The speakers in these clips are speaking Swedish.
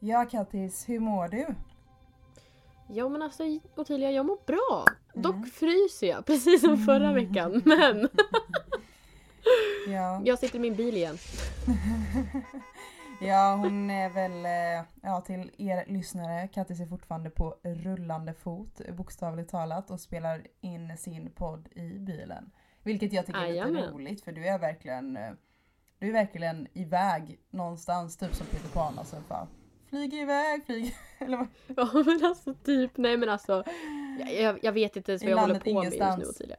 Ja Kattis, hur mår du? Ja men alltså Ottilia, jag mår bra. Dock fryser jag precis som förra veckan. Men Ja, jag sitter i min bil igen. ja hon är väl, eh, ja till er lyssnare, Kattis är fortfarande på rullande fot bokstavligt talat och spelar in sin podd i bilen. Vilket jag tycker är lite Jajamän. roligt för du är verkligen, eh, du är verkligen iväg någonstans, typ som Peter Pan alltså. Bara, flyger iväg, flyger, eller vad? Ja men alltså typ, nej men alltså. Jag, jag, vet inte ens vad I jag håller på med just nu ingenstans. Ottilia.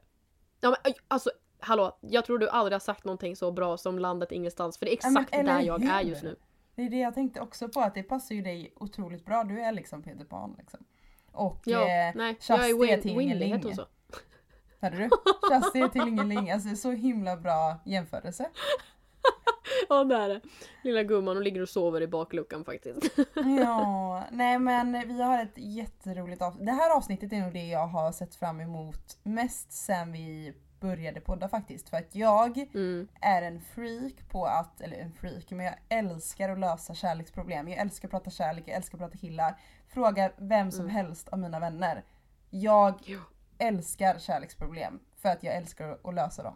Ja men alltså hallå, jag tror du aldrig har sagt någonting så bra som landet ingenstans. För det är Ja, exakt eller där jag är hur? just nu. Det är det jag tänkte också på, att det passar ju dig otroligt bra. Du är liksom Peter Pan liksom. Och Ja, eh, nej, Shasti jag är är Tingeling. Hon så? hörde du? Shasti är Tingeling. Alltså så himla bra jämförelse. Ja det är det. Lilla gumman, hon ligger och sover i bakluckan faktiskt. Ja, nej men vi har ett jätteroligt avsnitt. Det här avsnittet är nog det jag har sett fram emot mest sen vi började podda faktiskt. För att jag Mm. är en freak på att, eller en freak, men jag älskar att lösa kärleksproblem. Jag älskar att prata kärlek, jag älskar att prata killar. Fråga vem som Mm. helst av mina vänner. Jag Ja. älskar kärleksproblem för att jag älskar att lösa dem.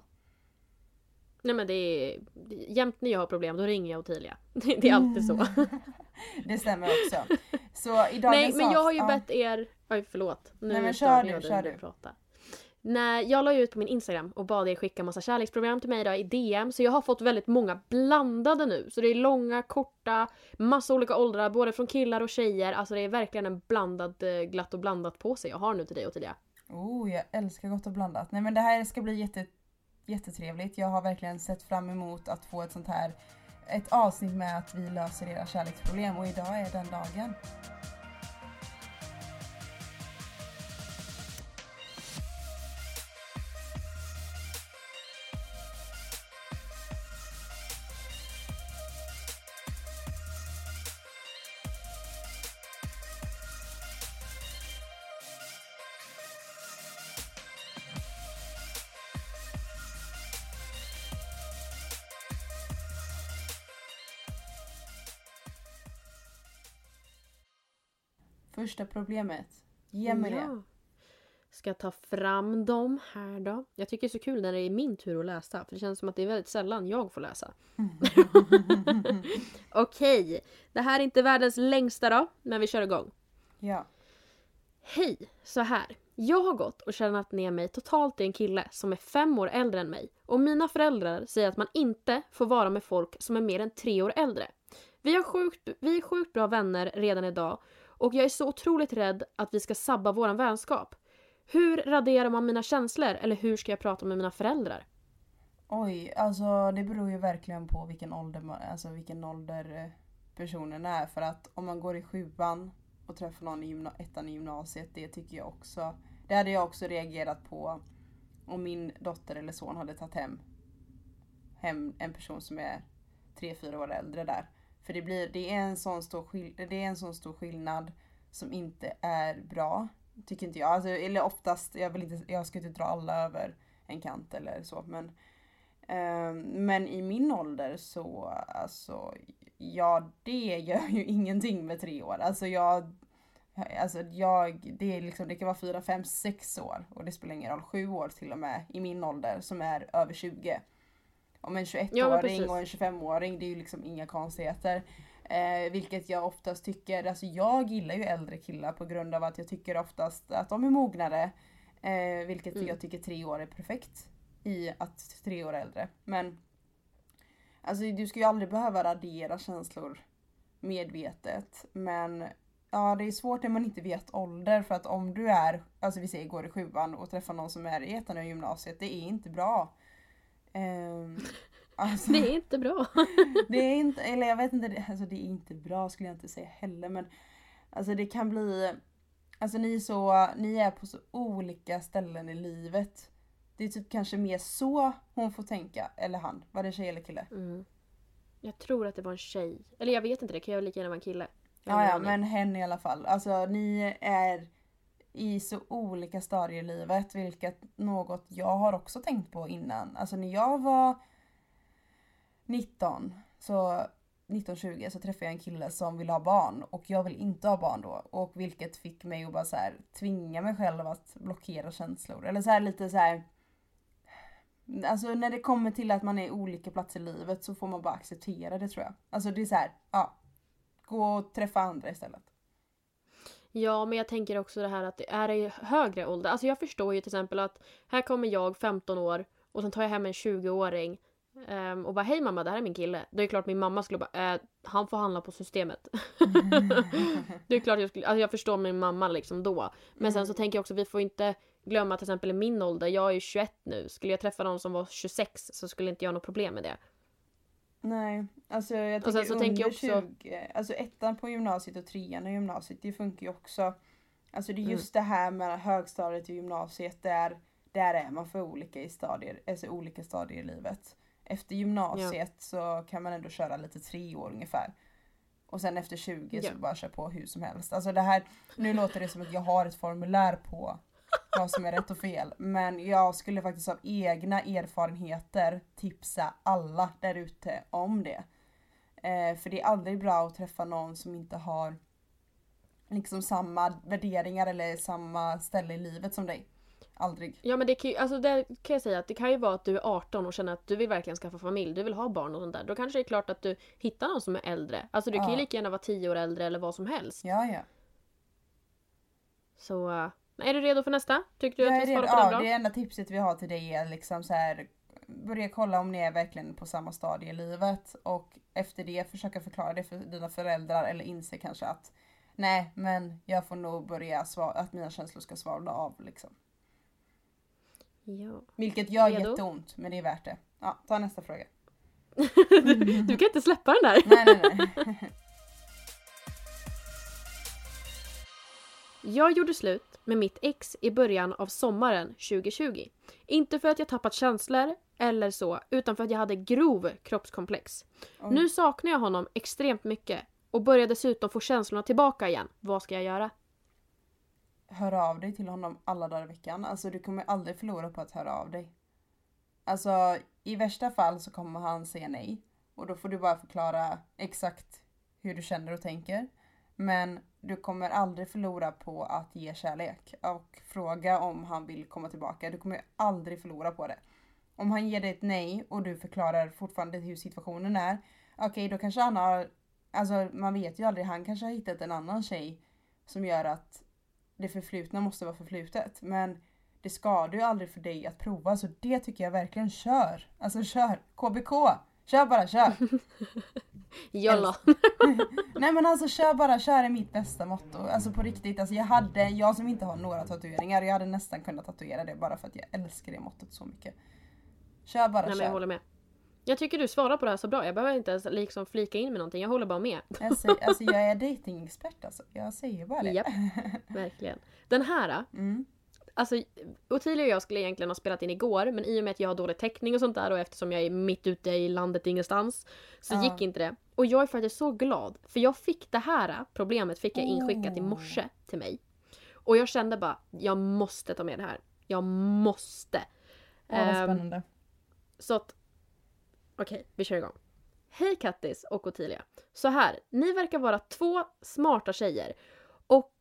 Nej men det är... Jämt när jag har problem då ringer jag Ottilia. Det, det är alltid så. Det stämmer också. Så i dagens Nej men jag har ju bett er... Oj förlåt. Nu Nej, men kör du, kör du. pratade. Nej, jag la ju ut på min Instagram och bad er skicka massa kärleksprogram till mig då i DM. Så jag har fått väldigt många blandade nu. Så det är långa, korta, massa olika åldrar. Både från killar och tjejer. Alltså det är verkligen en blandad, eh, glatt och blandat på sig jag har nu till dig och till. Oh, jag älskar gott och blandat. Nej men det här ska bli jätte, jättetrevligt. Jag har verkligen sett fram emot att få ett sånt här ett avsnitt med att vi löser era kärleksproblem och idag är den dagen. Första problemet. Ge mig det. Ska ta fram dem här då? Jag tycker det är så kul när det är min tur att läsa. För det känns som att det är väldigt sällan jag får läsa. Okej, det här är inte världens längsta då, men vi kör igång. Ja. Hej! Så här. Jag har gått och tjänat ner mig totalt i en kille som är fem år äldre än mig. Och mina föräldrar säger att man inte får vara med folk som är mer än tre år äldre. Vi, har sjukt, vi är sjukt bra vänner redan idag och jag är så otroligt rädd att vi ska sabba våran vänskap. Hur raderar man mina känslor eller hur ska jag prata med mina föräldrar? Oj, alltså det beror ju verkligen på vilken ålder, man, alltså vilken ålder eh, personen är. För att om man går i sjuan och träffar någon i gymna- ettan i gymnasiet, det tycker jag också. Det hade jag också reagerat på om min dotter eller son hade tagit hem, hem en person som är tre fyra år äldre där. För det, blir, det, är en sån stor skill- det är en sån stor skillnad som inte är bra. Tycker inte jag. Alltså, eller oftast, jag, vill inte, jag ska inte dra alla över en kant eller så. Men, ehm, men i min ålder så, alltså, ja det gör ju ingenting med tre år. Alltså jag, alltså jag, det är liksom, det kan vara fyra, fem, sex år och det spelar ingen roll. Sju år till och med i min ålder som är över 20. Om en Ja, men 21-åring precis. och en 25-åring, det är ju liksom inga konstigheter. Eh, vilket jag oftast tycker, alltså jag gillar ju äldre killar på grund av att jag tycker oftast att de är mognare. Eh, vilket Mm. jag tycker tre år är perfekt i att tre år är äldre. Men alltså du ska ju aldrig behöva radera känslor medvetet. Men ja, det är svårt när man inte vet ålder för att om du är, alltså vi säger går i sjuan och träffar någon som är i ettan i gymnasiet, det är inte bra. Ehm, alltså, Det är inte bra. det är inte, eller jag vet inte, alltså det är inte bra skulle jag inte säga heller men Alltså det kan bli, alltså ni är så, ni är på så olika ställen i livet. Det är typ kanske mer så hon får tänka, eller han. Var det tjej eller kille? Mm. Jag tror att det var en tjej. Eller jag vet inte, det kan ju lika gärna vara en kille. Ja, ja, men hen i alla fall. Alltså ni är i så olika stadier i livet, vilket något jag har också tänkt på innan. Alltså när jag var 19 så 1920 så träffade jag en kille som ville ha barn och jag vill inte ha barn då. Och vilket fick mig att bara så här, tvinga mig själv att blockera känslor. Eller så här lite så här. Alltså när det kommer till att man är olika platser i livet så får man bara acceptera det tror jag. Alltså det är så här, ja. Gå och träffa andra istället. Ja, men jag tänker också det här att det är i högre ålder. Alltså jag förstår ju till exempel att här kommer jag 15 år och sen tar jag hem en 20-åring um, och bara hej mamma det här är min kille. Då är det klart min mamma skulle bara äh, han får handla på systemet. det är klart jag skulle, alltså jag förstår min mamma liksom då. Men sen så mm. tänker jag också vi får inte glömma till exempel i min ålder, jag är ju 21 nu. Skulle jag träffa någon som var 26 så skulle inte jag ha något problem med det. Nej, alltså jag tänker så under tänker jag också... 20, alltså ettan på gymnasiet och trean i gymnasiet det funkar ju också. Alltså det är just mm. det här med högstadiet och gymnasiet där, där är man för olika i stadier, alltså olika stadier i livet. Efter gymnasiet ja. så kan man ändå köra lite tre år ungefär. Och sen efter 20 ja. så bara köra på hur som helst. Alltså det här, nu låter det som att jag har ett formulär på vad som är rätt och fel. Men jag skulle faktiskt av egna erfarenheter tipsa alla där ute om det. Eh, för det är aldrig bra att träffa någon som inte har liksom samma värderingar eller samma ställe i livet som dig. Aldrig. Ja men det kan ju, alltså det kan jag säga att det kan ju vara att du är 18 och känner att du vill verkligen skaffa familj, du vill ha barn och sånt där. Då kanske det är klart att du hittar någon som är äldre. Alltså du ja. kan ju lika gärna vara 10 år äldre eller vad som helst. Ja ja. Så uh, är du redo för nästa? Tycker du jag att vi svarar på ja, bra? det enda tipset vi har till dig är liksom så här börja kolla om ni är verkligen på samma stadie i livet och efter det försöka förklara det för dina föräldrar eller inse kanske att nej men jag får nog börja svara att mina känslor ska svalna av liksom. Ja. Vilket gör Redo? jätteont men det är värt det. Ja, ta nästa fråga. du, du, kan inte släppa den där. nej nej nej. Jag gjorde slut med mitt ex i början av sommaren 2020. Inte för att jag tappat känslor eller så, utan för att jag hade grov kroppskomplex. Oj. Nu saknar jag honom extremt mycket och börjar dessutom få känslorna tillbaka igen. Vad ska jag göra? Hör av dig till honom alla dagar i veckan. Alltså du kommer aldrig förlora på att höra av dig. Alltså i värsta fall så kommer han säga nej. Och då får du bara förklara exakt hur du känner och tänker. Men du kommer aldrig förlora på att ge kärlek och fråga om han vill komma tillbaka. Du kommer aldrig förlora på det. Om han ger dig ett nej och du förklarar fortfarande hur situationen är. Okej, okay, då kanske han har, alltså man vet ju aldrig, han kanske har hittat en annan tjej som gör att det förflutna måste vara förflutet. Men det skadar ju aldrig för dig att prova så det tycker jag verkligen kör. Alltså kör! KBK! Kör bara, kör! Jolla! Nej men alltså kör bara, kör är mitt bästa motto. Alltså på riktigt, alltså jag hade, jag som inte har några tatueringar, jag hade nästan kunnat tatuera det bara för att jag älskar det mottot så mycket. Kör bara, Nej, kör. Men jag håller med. Jag tycker du svarar på det här så bra, jag behöver inte ens liksom flika in med någonting, jag håller bara med. Alltså, alltså jag är datingexpert alltså, jag säger bara det. Japp, verkligen. Den här, mm. Alltså Ottilia och jag skulle egentligen ha spelat in igår men i och med att jag har dålig täckning och sånt där och eftersom jag är mitt ute i landet ingenstans så uh. gick inte det. Och jag är faktiskt så glad för jag fick det här problemet fick jag inskickat i morse till mig. Och jag kände bara, jag måste ta med det här. Jag måste. Ja, vad ehm, spännande. Um, så att, okej, okay, vi kör igång. Hej Kattis och Ottilia. Så här, ni verkar vara två smarta tjejer. Och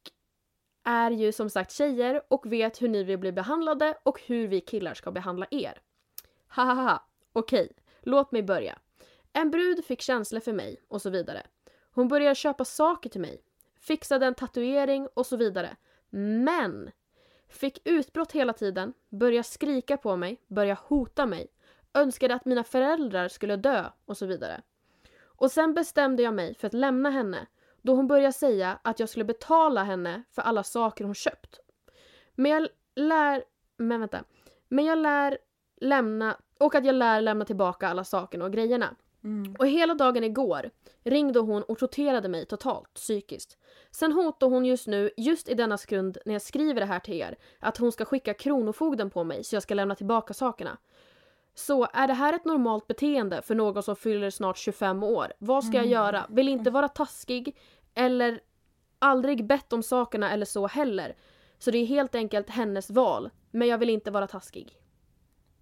är ju som sagt tjejer och vet hur ni vill bli behandlade och hur vi killar ska behandla er. Hahaha, okej, låt mig börja. En brud fick känslor för mig och så vidare. Hon började köpa saker till mig, fixade en tatuering och så vidare. Men! Fick utbrott hela tiden, började skrika på mig, började hota mig, önskade att mina föräldrar skulle dö och så vidare. Och sen bestämde jag mig för att lämna henne då hon började säga att jag skulle betala henne för alla saker hon köpt. Men jag lär... Men vänta. Men jag lär lämna... Och att jag lär lämna tillbaka alla sakerna och grejerna. Mm. Och hela dagen igår ringde hon och torterade mig totalt psykiskt. Sen hotar hon just nu, just i denna sekund när jag skriver det här till er, att hon ska skicka kronofogden på mig så jag ska lämna tillbaka sakerna. Så är det här ett normalt beteende för någon som fyller snart 25 år? Vad ska jag mm. göra? Vill inte vara taskig eller aldrig bett om sakerna eller så heller. Så det är helt enkelt hennes val. Men jag vill inte vara taskig.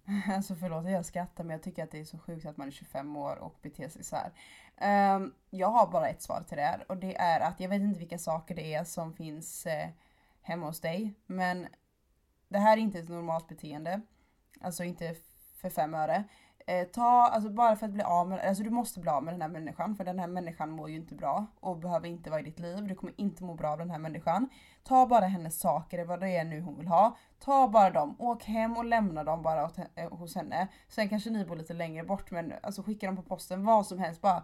Alltså förlåt jag skrattar men jag tycker att det är så sjukt att man är 25 år och beter sig så här. Ehm, jag har bara ett svar till det här och det är att jag vet inte vilka saker det är som finns eh, hemma hos dig men det här är inte ett normalt beteende. Alltså inte för fem öre. Eh, ta, alltså bara för att bli av med, alltså du måste bli av med den här människan för den här människan mår ju inte bra och behöver inte vara i ditt liv. Du kommer inte må bra av den här människan. Ta bara hennes saker, vad det är nu hon vill ha. Ta bara dem, åk hem och lämna dem bara åt, eh, hos henne. Sen kanske ni bor lite längre bort men alltså skicka dem på posten, vad som helst. Bara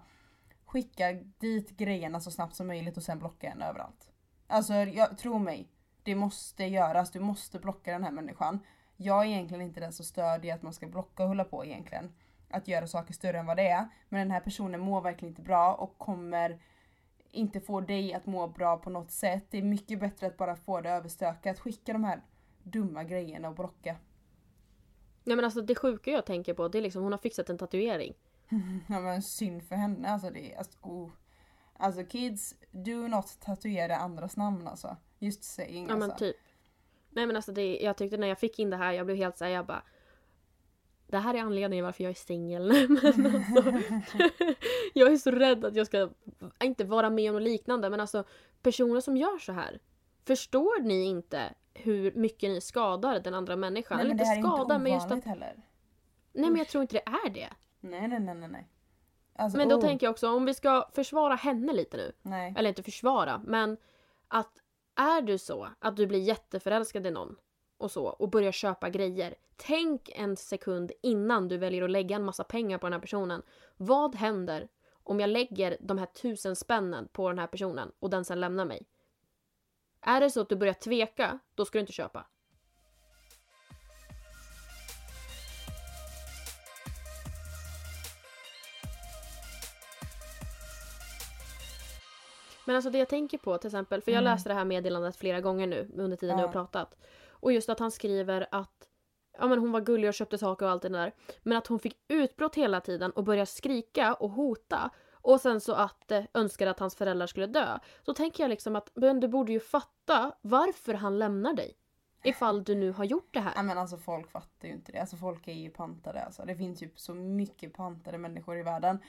skicka dit grejerna så snabbt som möjligt och sen blocka henne överallt. Alltså jag, tro mig, det måste göras. Du måste blocka den här människan. Jag är egentligen inte den som stödjer att man ska blocka och hålla på egentligen. Att göra saker större än vad det är. Men den här personen mår verkligen inte bra och kommer inte få dig att må bra på något sätt. Det är mycket bättre att bara få det överstökat. Skicka de här dumma grejerna och blocka. Nej men alltså det sjuka jag tänker på det är liksom hon har fixat en tatuering. ja men synd för henne alltså. Det är, alltså, oh. alltså kids, do not tatuera andras namn alltså. Just saying Ja men alltså. typ. Nej men alltså det, jag tyckte när jag fick in det här, jag blev helt såhär, jag bara det här är anledningen varför jag är singel. Alltså, jag är så rädd att jag ska, inte vara med om något liknande, men alltså personer som gör så här. Förstår ni inte hur mycket ni skadar den andra människan? Nej Eller men det inte här är inte skadar, men just ovanligt att... heller. Nej men jag tror inte det är det. Nej nej nej nej. nej. Alltså, Men då oh, tänker jag också, om vi ska försvara henne lite nu. Nej. Eller inte försvara, men att är du så att du blir jätteförälskad i någon och så och börjar köpa grejer. Tänk en sekund innan du väljer att lägga en massa pengar på den här personen. Vad händer om jag lägger de här tusen spännen på den här personen och den sen lämnar mig? Är det så att du börjar tveka, då ska du inte köpa. Men alltså det jag tänker på till exempel, för jag Mm. läste det här meddelandet flera gånger nu under tiden Ja. jag har pratat. Och just att han skriver att ja, men hon var gullig och köpte saker och allt det där. Men att hon fick utbrott hela tiden och började skrika och hota. Och sen så att eh, önskade att hans föräldrar skulle dö. Då tänker jag liksom att men du borde ju fatta varför han lämnar dig. Ifall du nu har gjort det Ja här. men alltså folk fattar ju inte det. Alltså folk är ju pantade alltså. Det finns ju så mycket pantade människor i världen.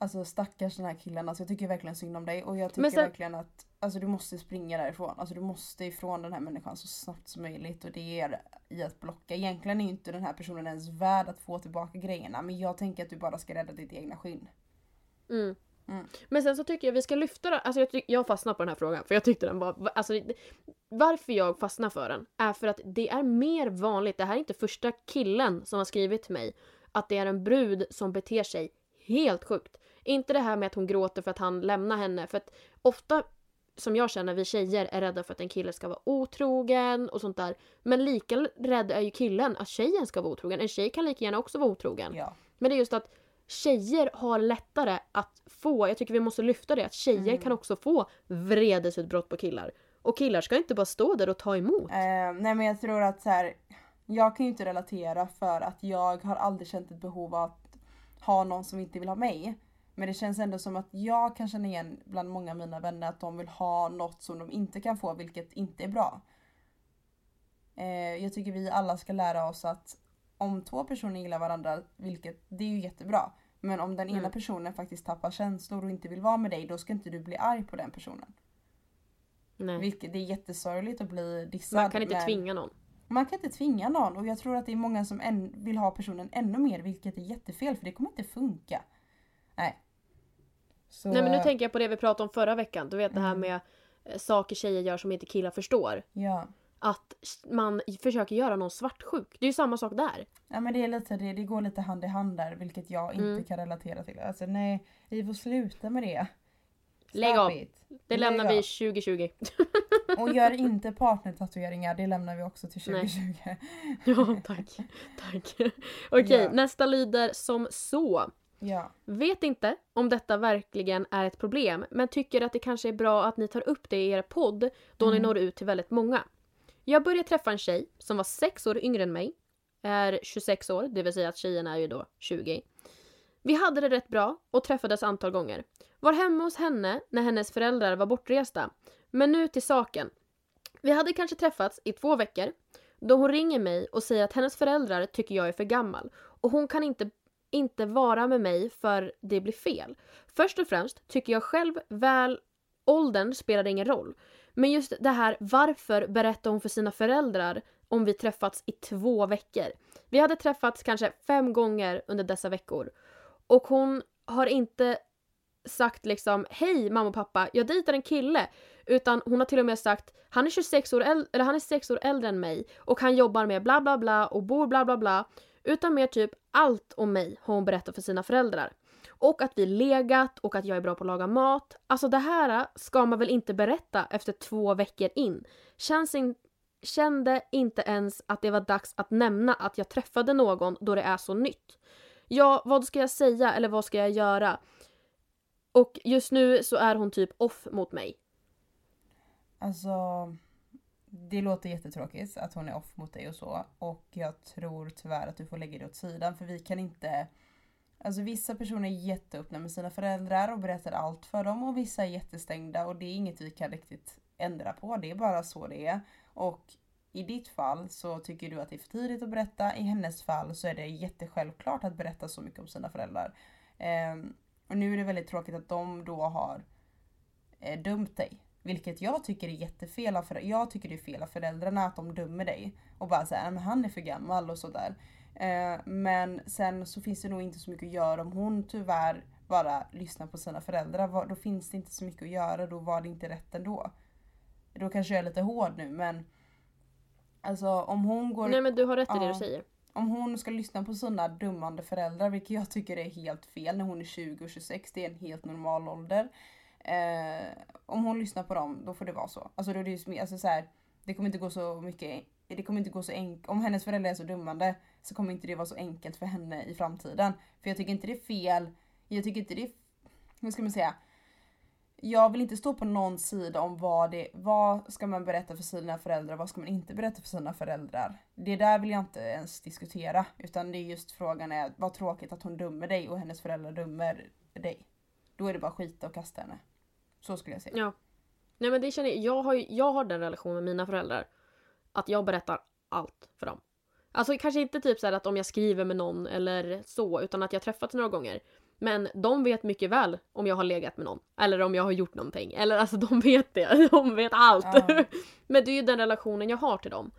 Alltså stackars den här killen. Alltså jag tycker verkligen synd om dig. Och jag tycker sen- verkligen att alltså, du måste springa därifrån. Alltså du måste ifrån den här människan så snabbt som möjligt. Och det är i att blocka. Egentligen är ju inte den här personen ens värd att få tillbaka grejerna. Men jag tänker att du bara ska rädda ditt egna skinn. Mm. Mm. Men sen så tycker jag vi ska lyfta det. Alltså jag, tyck, jag fastnar på den här frågan för jag tyckte den var... Alltså, varför jag fastnar för den är för att det är mer vanligt, det här är inte första killen som har skrivit till mig, att det är en brud som beter sig helt sjukt. Inte det här med att hon gråter för att han lämnar henne. För att ofta, som jag känner, vi tjejer är rädda för att en kille ska vara otrogen och sånt där. Men lika rädd är ju killen att tjejen ska vara otrogen. En tjej kan lika gärna också vara otrogen. Ja. Men det är just att tjejer har lättare att få, jag tycker vi måste lyfta det, att tjejer Mm. kan också få vredesutbrott på killar. Och killar ska inte bara stå där och ta emot. Eh, nej men jag tror att så här, jag kan ju inte relatera för att jag har aldrig känt ett behov av att ha någon som inte vill ha mig. Men det känns ändå som att jag kan känna igen bland många av mina vänner att de vill ha något som de inte kan få vilket inte är bra. Eh, jag tycker vi alla ska lära oss att om två personer gillar varandra, vilket det är ju jättebra. Men om den ena Mm. personen faktiskt tappar känslor och inte vill vara med dig, då ska inte du bli arg på den personen. Nej. Vilket det är jättesorgligt att bli dissad. Man kan inte men- tvinga någon. man kan inte tvinga någon och jag tror att det är många som vill ha personen ännu mer vilket är jättefel för det kommer inte funka. Nej. Så, Nej men nu tänker jag på det vi pratade om förra veckan. Du vet det här Mm. med eh, saker tjejer gör som inte killar förstår. Ja. Att man försöker göra någon svartsjuk. Det är ju samma sak där. ja men det är lite det, det går lite hand i hand där vilket jag inte Mm. kan relatera till. Alltså nej, vi får sluta med det. Lägg av. it. Det Lägg lämnar av. vi 2020. Och gör inte partnertatueringar, det lämnar vi också till Nej. 2020. ja, tack. Tack. Okej, Ja. nästa lyder som så. Ja. Vet inte om detta verkligen är ett problem men tycker att det kanske är bra att ni tar upp det i er podd då ni Mm. når ut till väldigt många. Jag började träffa en tjej som var sex år yngre än mig. Är 26 år, det vill säga att tjejen är ju då 20. Vi hade det rätt bra och träffades antal gånger. Var hemma hos henne när hennes föräldrar var bortresta. Men nu till saken. Vi hade kanske träffats i två veckor. Då hon ringer mig och säger att hennes föräldrar tycker jag är för gammal och hon kan inte, inte vara med mig för det blir fel. Först och främst tycker jag själv väl åldern spelar ingen roll. Men just det här varför berättar hon för sina föräldrar om vi träffats i två veckor? Vi hade träffats kanske fem gånger under dessa veckor. Och hon har inte sagt liksom hej mamma och pappa, jag dejtar en kille. Utan hon har till och med sagt han är 26 år, äldre, eller han är 6 år äldre än mig och han jobbar med bla bla bla och bor bla bla bla. Utan mer typ allt om mig har hon berättat för sina föräldrar. Och att vi legat och att jag är bra på att laga mat. Alltså det här ska man väl inte berätta efter två veckor in. Känns in, kände inte ens att det var dags att nämna att jag träffade någon då det är så nytt. Ja, vad ska jag säga eller vad ska jag göra? Och just nu så är hon typ off mot mig. Alltså, det låter jättetråkigt att hon är off mot dig och så. Och jag tror tyvärr att du får lägga det åt sidan för vi kan inte Alltså vissa personer är jätteöppna med sina föräldrar och berättar allt för dem och vissa är jättestängda och det är inget vi kan riktigt ändra på. Det är bara så det är. Och i ditt fall så tycker du att det är för tidigt att berätta. I hennes fall så är det jättesjälvklart att berätta så mycket om sina föräldrar. Eh, och nu är det väldigt tråkigt att de då har eh, dömt dig. Vilket jag tycker är jättefel av föräldrar. Jag tycker det är fel av föräldrarna att de dömer dig. Och bara säger att han är för gammal och sådär. Eh, men sen så finns det nog inte så mycket att göra om hon tyvärr bara lyssnar på sina föräldrar. Då finns det inte så mycket att göra. Då var det inte rätt ändå. Då kanske jag är lite hård nu men Alltså om hon går... Nej men du har rätt i ja, det du säger. Om hon ska lyssna på sådana dummande föräldrar, vilket jag tycker är helt fel när hon är 20 och 26, det är en helt normal ålder. Eh, om hon lyssnar på dem, då får det vara så. Alltså, då är det, alltså, så här, det kommer inte gå så mycket det kommer inte gå så enkelt. Om hennes föräldrar är så dummande så kommer inte det vara så enkelt för henne i framtiden. För jag tycker inte det är fel. Jag tycker inte det är... Hur ska man säga? Jag vill inte stå på någon sida om vad det vad ska man berätta för sina föräldrar vad ska man inte berätta för sina föräldrar. Det där vill jag inte ens diskutera utan det är just frågan är vad tråkigt att hon dömer dig och hennes föräldrar dömer dig. Då är det bara skita och kasta henne. Så skulle jag säga. Ja. Nej men det känner jag, jag har, jag har den relationen med mina föräldrar. Att jag berättar allt för dem. Alltså kanske inte typ så att om jag skriver med någon eller så, utan att jag träffats några gånger. Men de vet mycket väl om jag har legat med någon. Eller om jag har gjort någonting. Eller alltså de vet det. De vet allt. Ja. men det är ju den relationen jag har till dem.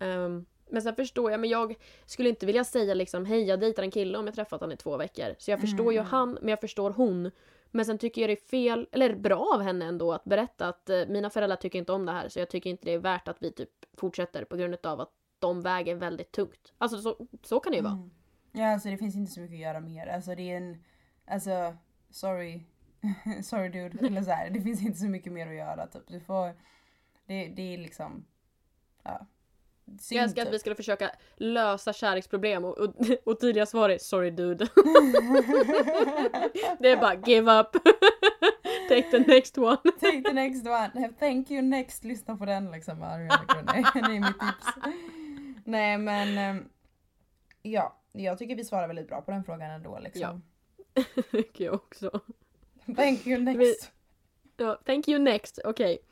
Um, men sen förstår jag, men jag skulle inte vilja säga liksom hej jag dejtar en kille om jag träffat honom i två veckor. Så jag förstår mm. ju han, men jag förstår hon. Men sen tycker jag det är fel, eller bra av henne ändå att berätta att eh, mina föräldrar tycker inte om det här så jag tycker inte det är värt att vi typ fortsätter på grund av att de väger väldigt tungt. Alltså så, så kan det ju vara. Mm. Ja alltså det finns inte så mycket att göra mer. Alltså det är en, alltså sorry, sorry dude. Eller så här, det finns inte så mycket mer att göra typ. Du får, det, det är liksom, ja. Synd, jag älskar att vi skulle försöka lösa kärleksproblem och, och, och tydliga svar är sorry dude. det är bara give up. Take the next one. Take the next one. Thank you next. Lyssna på den liksom. Det är mitt tips. Nej men ehm, ja, jag tycker vi svarar väldigt bra på den frågan ändå liksom. Ja. tycker jag också. Thank you next. Vi, ja, thank you next. Okej. Okay.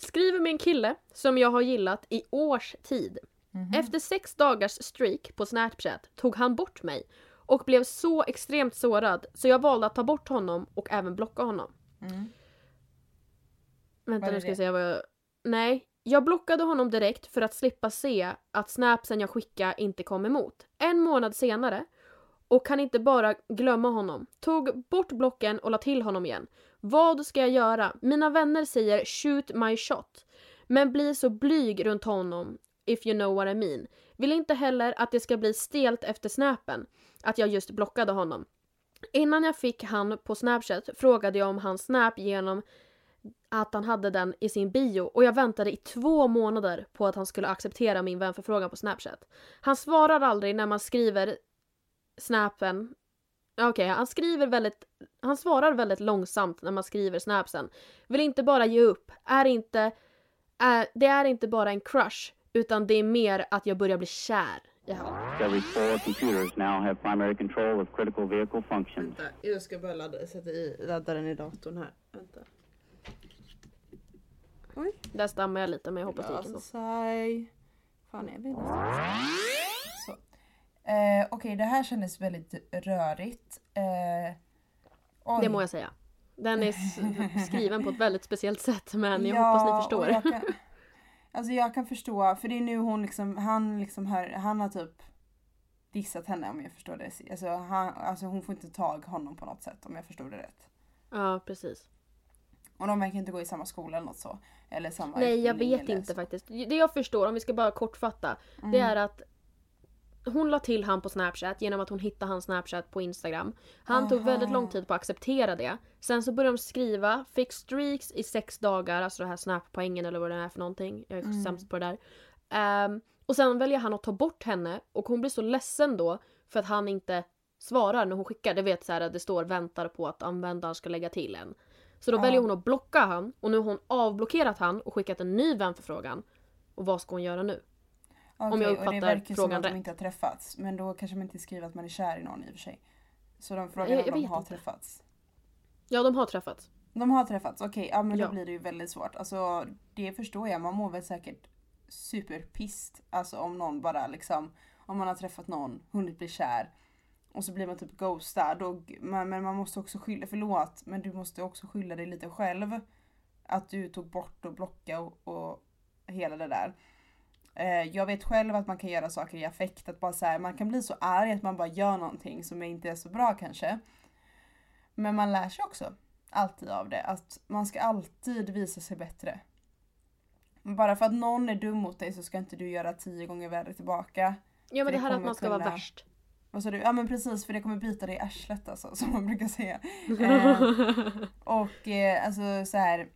Skriver med en kille som jag har gillat i års tid. Mm -hmm. Efter sex dagars streak på Snapchat tog han bort mig och blev så extremt sårad så jag valde att ta bort honom och även blocka honom. Mm. Vänta nu ska jag säga vad jag... Nej. Jag blockade honom direkt för att slippa se att snapsen jag skickade inte kom emot. En månad senare och kan inte bara glömma honom. Tog bort blocken och la till honom igen. Vad ska jag göra? Mina vänner säger shoot my shot. Men blir så blyg runt honom, if you know what I mean. Vill inte heller att det ska bli stelt efter snäpen, att jag just blockade honom. Innan jag fick han på Snapchat frågade jag om hans snap genom att han hade den i sin bio och jag väntade i två månader på att han skulle acceptera min vänförfrågan på Snapchat. Han svarar aldrig när man skriver snapen Okej, okay, han skriver väldigt... Han svarar väldigt långsamt när man skriver snapsen. Vill inte bara ge upp. Är inte... Är, det är inte bara en crush, utan det är mer att jag börjar bli kär i honom. Vänta, jag ska bara ladda, sätta i laddaren i datorn här. Vänta. Oj. Där stammar jag lite men jag hoppas det gick ändå. fan är vi någonstans? Eh, Okej, det här kändes väldigt rörigt. Eh. Det må jag säga. Den är skriven på ett väldigt speciellt sätt men jag Ja, hoppas ni förstår. Jag kan, alltså jag kan förstå, för det är nu hon liksom, han liksom hör, han har typ dissat henne om jag förstår det. Alltså, han, alltså hon får inte tag honom på något sätt om jag förstod det rätt. Ja, precis. Och de verkar inte gå i samma skola eller något så. Eller samma Nej, jag vet inte så. faktiskt. Det jag förstår, om vi ska bara kortfatta, det Mm. är att hon la till han på Snapchat genom att hon hittade hans Snapchat på Instagram. Han tog väldigt lång tid på att acceptera det. Sen så började de skriva, fick streaks i sex dagar, alltså det här snap-poängen eller vad det är för någonting. Jag är Mm. sämst på det där. Ehm, och sen väljer han att ta bort henne och hon blir så ledsen då för att han inte svarar när hon skickar. Det vet så här att det står väntar på att användaren ska lägga till en. Så då Ja. väljer hon att blocka han och nu har hon avblockerat han och skickat en ny vänförfrågan. Och vad ska hon göra nu? Okej, om jag och det uppfattar verkar som frågan att de rätt. inte har träffats. Men då kanske man inte skriver att man är kär i någon i och för sig. Så de frågar Jag- om jag de vet har inte. träffats. Ja, de har träffats. De har träffats, okej. ja men Ja. då blir det ju väldigt svårt. Alltså det förstår jag. Man mår väl säkert superpist. Alltså om någon bara liksom, om man har träffat någon, hunnit bli kär. Och så blir man typ ghostad. Och, men, men man måste också skylla, förlåt, men du måste också skylla dig lite själv. Att du tog bort och blocka och, och hela det där. Eh, jag vet själv att man kan göra saker i affekt. Att bara så här, man kan bli så arg att man bara gör någonting som inte är så bra kanske. Men man lär sig också alltid av det. Att man ska alltid visa sig bättre. Bara för att någon är dum mot dig så ska inte du göra tio gånger värre tillbaka. Ja, men det det här att man ska vara kunna- värst. Vad sa du? Ja men precis för det kommer bita dig i arslet alltså som man brukar säga. Eh, och eh, alltså så här.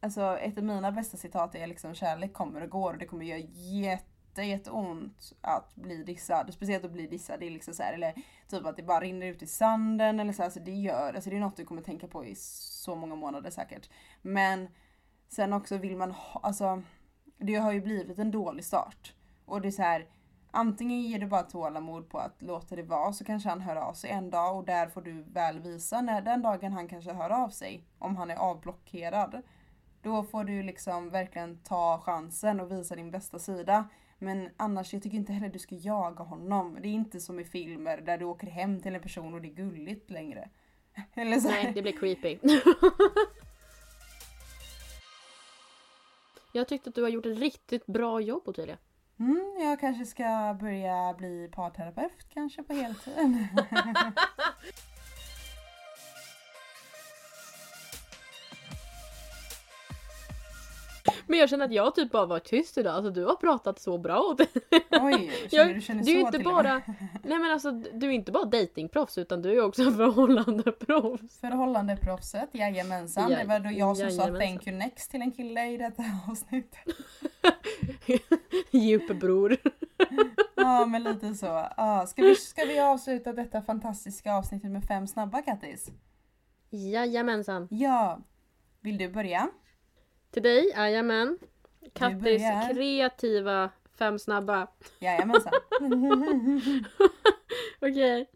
Alltså ett av mina bästa citat är liksom kärlek kommer och går och det kommer göra jätte jätteont att bli dissad. Speciellt att bli dissad. Det är liksom så här, eller typ att det bara rinner ut i sanden eller så. Alltså det gör, alltså det är något du kommer tänka på i så många månader säkert. Men sen också vill man ha, alltså det har ju blivit en dålig start. Och det är så här Antingen ger du bara tålamod på att låta det vara så kanske han hör av sig en dag och där får du väl visa när den dagen han kanske hör av sig. Om han är avblockerad. Då får du liksom verkligen ta chansen och visa din bästa sida. Men annars, jag tycker inte heller du ska jaga honom. Det är inte som i filmer där du åker hem till en person och det är gulligt längre. Eller så. Nej, det blir creepy. Jag tyckte att du har gjort ett riktigt bra jobb Ottilia. Mm, jag kanske ska börja bli parterapeut kanske på heltid. Men jag känner att jag typ bara var tyst idag. Alltså du har pratat så bra. Oj, känner du känner du är så inte till bara, nej men alltså du är inte bara datingproffs utan du är också förhållandeproffs. Förhållandeproffset, jajamensan. Ja, det var då jag som sa jajamensan. thank you next till en kille i detta avsnitt. Djupbror. Ja men lite så. Ja, ska, vi, ska vi avsluta detta fantastiska avsnittet med fem snabba Kattis? Jajamensan. Ja. Vill du börja? Till dig, jajamän. Kattis kreativa fem snabba. Jajamensan. Okej.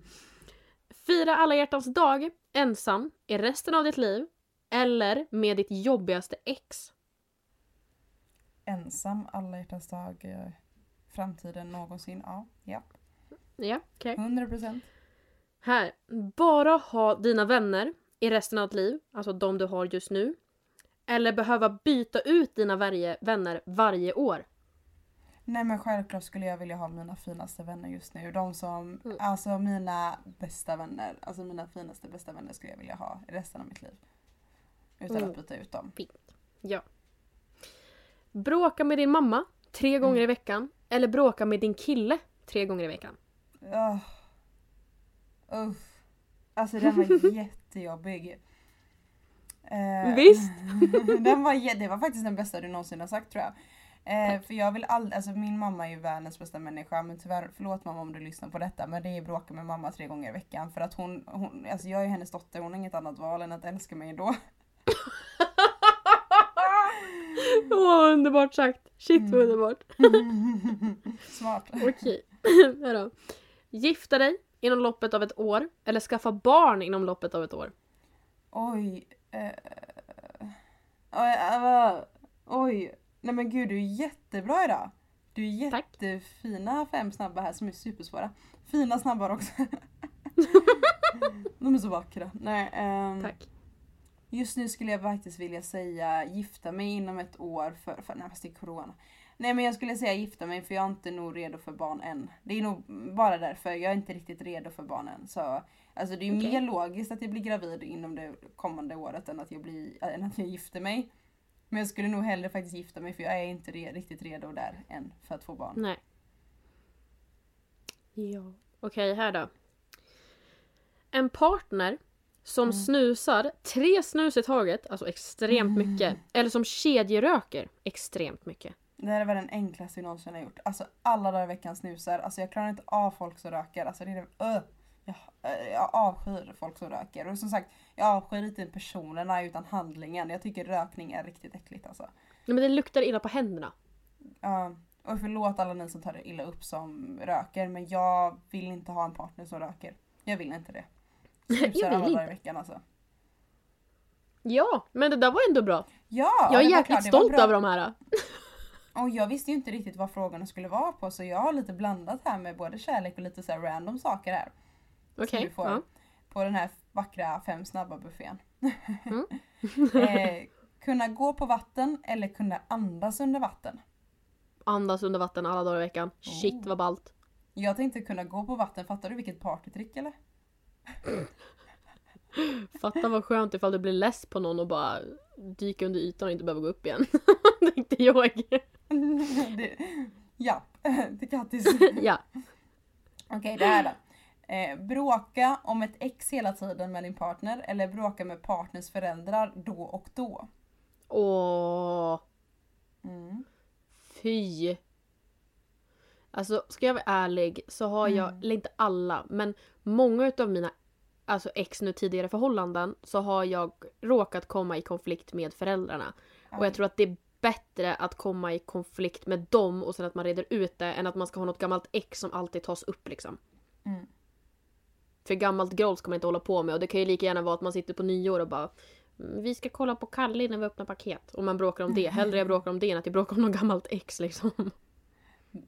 Fira alla hjärtans dag ensam i resten av ditt liv. Eller med ditt jobbigaste ex. Ensam alla hjärtans dag. eh, Framtiden någonsin. Ja, ja. Ja, okej. 100%. Här. Bara ha dina vänner i resten av ditt liv. Alltså de du har just nu. Eller behöva byta ut dina varje, vänner varje år. Nej men självklart skulle jag vilja ha mina finaste vänner just nu. De som, Mm. alltså mina bästa vänner. Alltså mina finaste bästa vänner skulle jag vilja ha i resten av mitt liv. Utan Mm. att byta ut dem. Ja. Bråka med din mamma tre gånger i veckan. Eller bråka med din kille tre gånger i veckan. Oh. Uff. Alltså den var jättejobbig. Eh, Visst. den var, det var faktiskt den bästa du någonsin har sagt tror jag. Eh, för jag vill aldrig, alltså min mamma är ju världens bästa människa men tyvärr, förlåt mamma om du lyssnar på detta men det är bråka med mamma tre gånger i veckan för att hon, hon alltså jag är hennes dotter, hon har inget annat val än att älska mig då. Åh, underbart sagt! Shit vad Mm. underbart. Smart. Okej. Då. Gifta dig inom loppet av ett år. Eller skaffa barn inom loppet av ett år. Oj. Eh, oj. Nej men gud du är jättebra idag. Du är Tack. jättefina fem snabba här som är supersvåra. Fina snabbar också. De är så vackra. Nej, ehm, Tack. Just nu skulle jag faktiskt vilja säga gifta mig inom ett år för, för nej fast det är corona. Nej men jag skulle säga gifta mig för jag är inte nog redo för barn än. Det är nog bara därför, jag är inte riktigt redo för barn än. Så, alltså det är Okej. mer logiskt att jag blir gravid inom det kommande året än att jag, blir, äh, än att jag gifter mig. Men jag skulle nog hellre faktiskt gifta mig för jag är inte re- riktigt redo där än för att få barn. Nej. Ja. Okej, här då. En partner som Mm. snusar tre snus i taget, alltså extremt Mm. mycket. Eller som kedjeröker extremt mycket. Det här var den enklaste jag någonsin har gjort. Alltså alla dagar i veckan snusar. Alltså jag klarar inte av folk som röker. Alltså det är det, öh. Jag, äh, jag avskyr folk som röker. Och som sagt, jag avskyr inte personerna utan handlingen. Jag tycker rökning är riktigt äckligt alltså. Nej, men det luktar illa på händerna. Ja, och förlåt alla ni som tar det illa upp som röker men jag vill inte ha en partner som röker. Jag vill inte det. Jag Snusar vill alla dagar i inte. veckan alltså. Ja, men det där var ändå bra. Ja! jag är jäkligt klart, stolt över de här. Och jag visste ju inte riktigt vad frågorna skulle vara på så jag har lite blandat här med både kärlek och lite så här random saker här. Okej. som du får ja. på den här vackra fem snabba buffén. Mm. eh, kunna gå på vatten eller kunna andas under vatten. Andas under vatten alla dagar i veckan. Shit Oh. vad ballt. Jag tänkte kunna gå på vatten, fattar du vilket partytrick eller? Fatta vad skönt ifall du blir less på någon och bara dyka under ytan och inte behöver gå upp igen. Tänkte jag. det, ja, till Kattis. ja. Okej, det här då. Eh, bråka om ett ex hela tiden med din partner eller bråka med partners föräldrar då och då. Åh. Mm. Fy. Alltså ska jag vara ärlig så har jag, Mm. eller inte alla, men många utav mina alltså ex nu tidigare förhållanden så har jag råkat komma i konflikt med föräldrarna. Och jag tror att det är bättre att komma i konflikt med dem och sen att man reder ut det än att man ska ha något gammalt ex som alltid tas upp liksom. Mm. För gammalt groll ska man inte hålla på med och det kan ju lika gärna vara att man sitter på nyår och bara "Mm, vi ska kolla på Kalle när vi öppnar paket. Och man bråkar om det. Hellre jag bråkar om det än att jag bråkar om något gammalt ex liksom.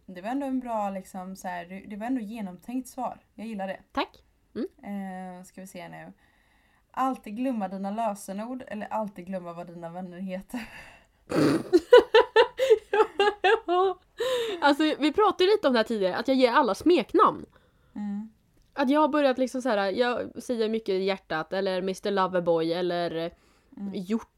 Det var ändå en bra liksom så här, det- var ändå genomtänkt svar. Jag gillar det. Tack! Eh, ska vi se nu. Alltid glömma dina lösenord eller alltid glömma vad dina vänner heter. alltså vi pratade lite om det här tidigare, att jag ger alla smeknamn. Mm. Att jag har börjat liksom så här, jag säger mycket hjärtat eller Mr Loverboy eller Mm.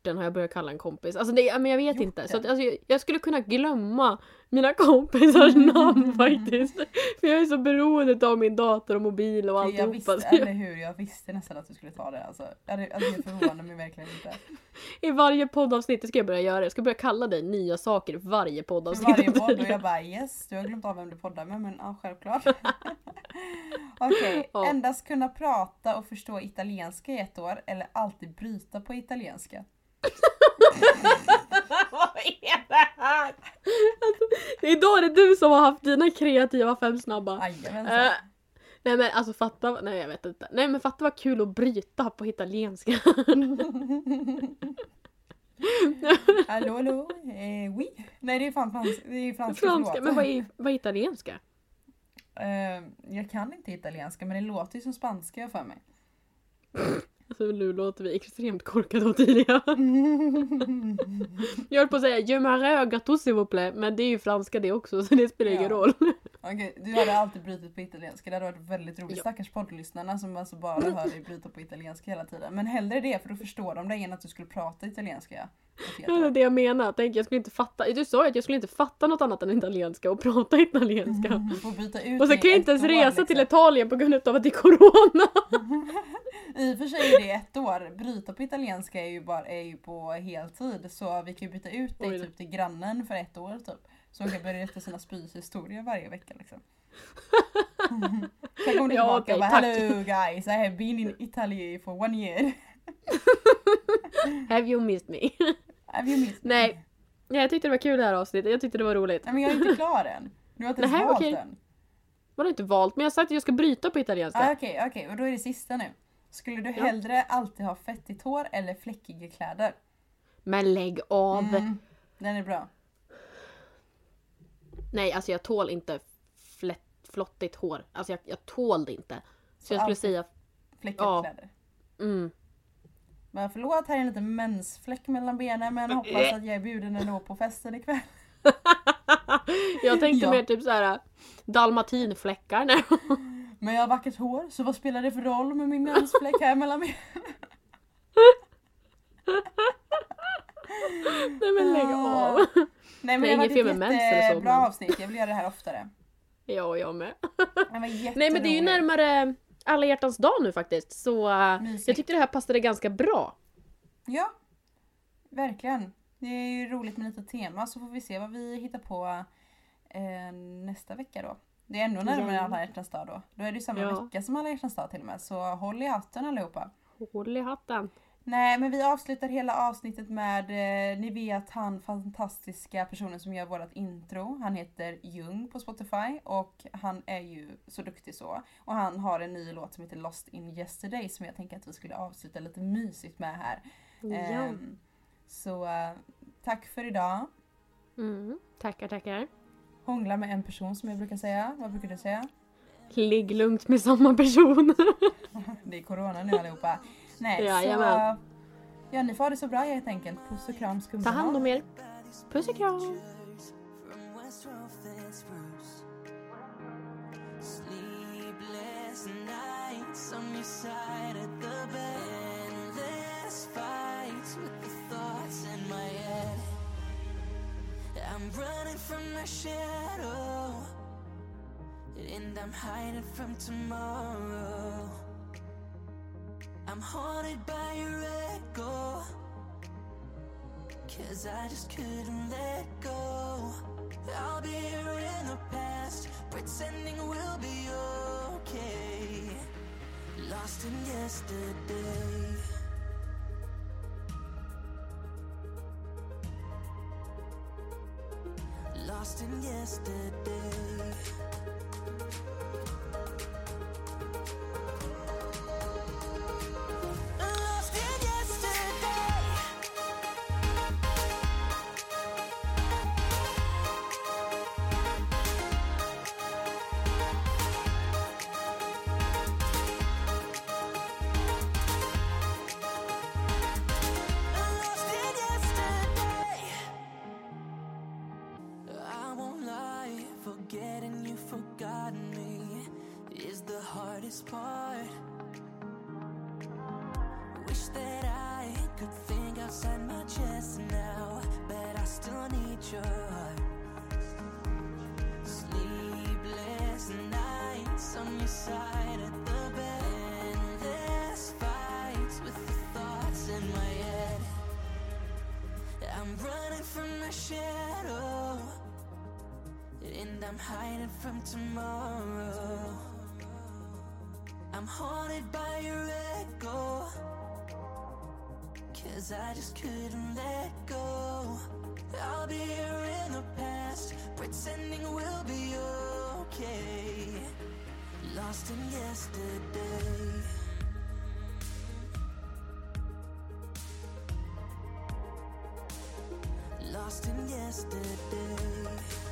Hjorten har jag börjat kalla en kompis. Alltså det, men jag vet inte. Så att, Hjorten. alltså, jag, jag skulle kunna glömma mina kompisars namn faktiskt. För jag är så beroende av min dator och mobil och jag alltihopa. visste, jag- eller hur, jag visste nästan att du skulle ta det. Alltså, alltså, det förvånar mig verkligen inte. I varje poddavsnitt ska jag börja göra. Jag ska börja kalla dig nya saker i varje poddavsnitt. varje podd och jag bara yes, du har glömt av vem du poddar med men ja, självklart. Okej, Ja. endast kunna prata och förstå italienska i ett år eller alltid bryta på italienska. Vad är det här? Alltså, idag är det du som har haft dina kreativa fem snabba. Jajamensan. Eh, nej men alltså fatta, nej jag vet inte. Nej men fatta vad kul att bryta på italienska. Hallå hallå, eh, oui. Nej det är fan franska, det är franska, Franska, förlåt. men vad är, vad är italienska? Eh, jag kan inte italienska men det låter ju som spanska för mig. Alltså nu låter vi extremt korkade och tidiga. Jag höll på att säga Je m'arrête gâteau s'il vous plaît, men det är ju franska det också så det spelar ingen Ja. roll. Okej, du hade alltid brutit på italienska, det hade varit väldigt roligt. Ja. Stackars poddlyssnarna som alltså bara hör dig bryta på italienska hela tiden. Men hellre det för då förstår de dig än att du skulle prata italienska. Det är det jag menar. Tänk, jag skulle inte fatta. Du sa ju att jag skulle inte fatta något annat än italienska och prata italienska. Ut Och så kan jag inte ens resa liksom. till Italien på grund av att det är corona. I och för sig är det ett år. Bryta på italienska är ju, bara, är ju på heltid. Så vi kan ju byta ut dig typ till grannen för ett år typ. Så hon kan berätta sina spyshistorier varje vecka liksom. Sen kommer du Ja, tillbaka okej, och bara tack. Hello guys, I have been in Italy for one year. Have you missed me? You missed me? Nej. Ja, jag tyckte det var kul det här avsnittet. Jag tyckte det var roligt. Nej men jag är inte klar än. Du har inte ens Nähä, valt okej. den. Man har inte valt, men jag sagt att jag ska bryta på italienska. Ah, Okej, okej, och då är det sista nu. Skulle du Ja. hellre alltid ha fettigt hår eller fläckiga kläder? Men lägg av. Mm, den är bra. Nej, alltså jag tål inte flätt, flottigt hår. Alltså jag, jag tål det inte. Så, Så jag skulle säga... Fläckade Ja. kläder. Mm. Men förlåt, här är en liten mensfläck mellan benen men hoppas att jag är bjuden ändå på festen ikväll. jag tänkte Ja. mer typ så här dalmatinfläckar. Nej. Men jag har vackert hår, så vad spelar det för roll med min mensfläck här mellan benen? Nej men lägg av. Nej men Det är inget fel med mens eller så, jättebra men- avsnitt, jag vill göra det här oftare. Ja, jag med. Nej men det är ju närmare alla hjärtans dag nu faktiskt. Så äh, Mysigt. jag tyckte det här passade ganska bra. Ja, verkligen. Det är ju roligt med lite tema så får vi se vad vi hittar på eh, nästa vecka då. Det är ändå närmare Ja. alla hjärtans dag då. Då är det ju samma Ja. vecka som alla hjärtans dag till och med. Så håll i hatten allihopa. Håll i hatten. Nej men vi avslutar hela avsnittet med, eh, ni vet han fantastiska personen som gör vårt intro. Han heter Jung på Spotify och han är ju så duktig så. Och han har en ny låt som heter Lost in yesterday som jag tänker att vi skulle avsluta lite mysigt med här. Ja. Ehm, så eh, tack för idag. Mm. Tackar, tackar. Hångla med en person som jag brukar säga. Vad brukar du säga? Ligg lugnt med samma person. Det är corona nu allihopa. Nej, så... Jajamän. Ja, ni får ha det så bra helt enkelt. Puss och kram Ta skumbanan. hand om er. Puss och kram. From West Rothman Spruce. Sleepless nights on your side of the bed. Endless fights with the thoughts in my head. I'm running from my shadow. And I'm hiding from tomorrow. I'm haunted by your echo. Cause I just couldn't let go. I'll be here in the past, pretending we'll be okay. Lost in yesterday. Lost in yesterday. Hardest part. Wish that I could think outside my chest now, but I still need your heart. Sleepless nights on your side of the bed, endless fights with the thoughts in my head. I'm running from my shadow, and I'm hiding from tomorrow. Cause I just couldn't let go. I'll be here in the past, pretending we'll be okay. Lost in yesterday. Lost in yesterday.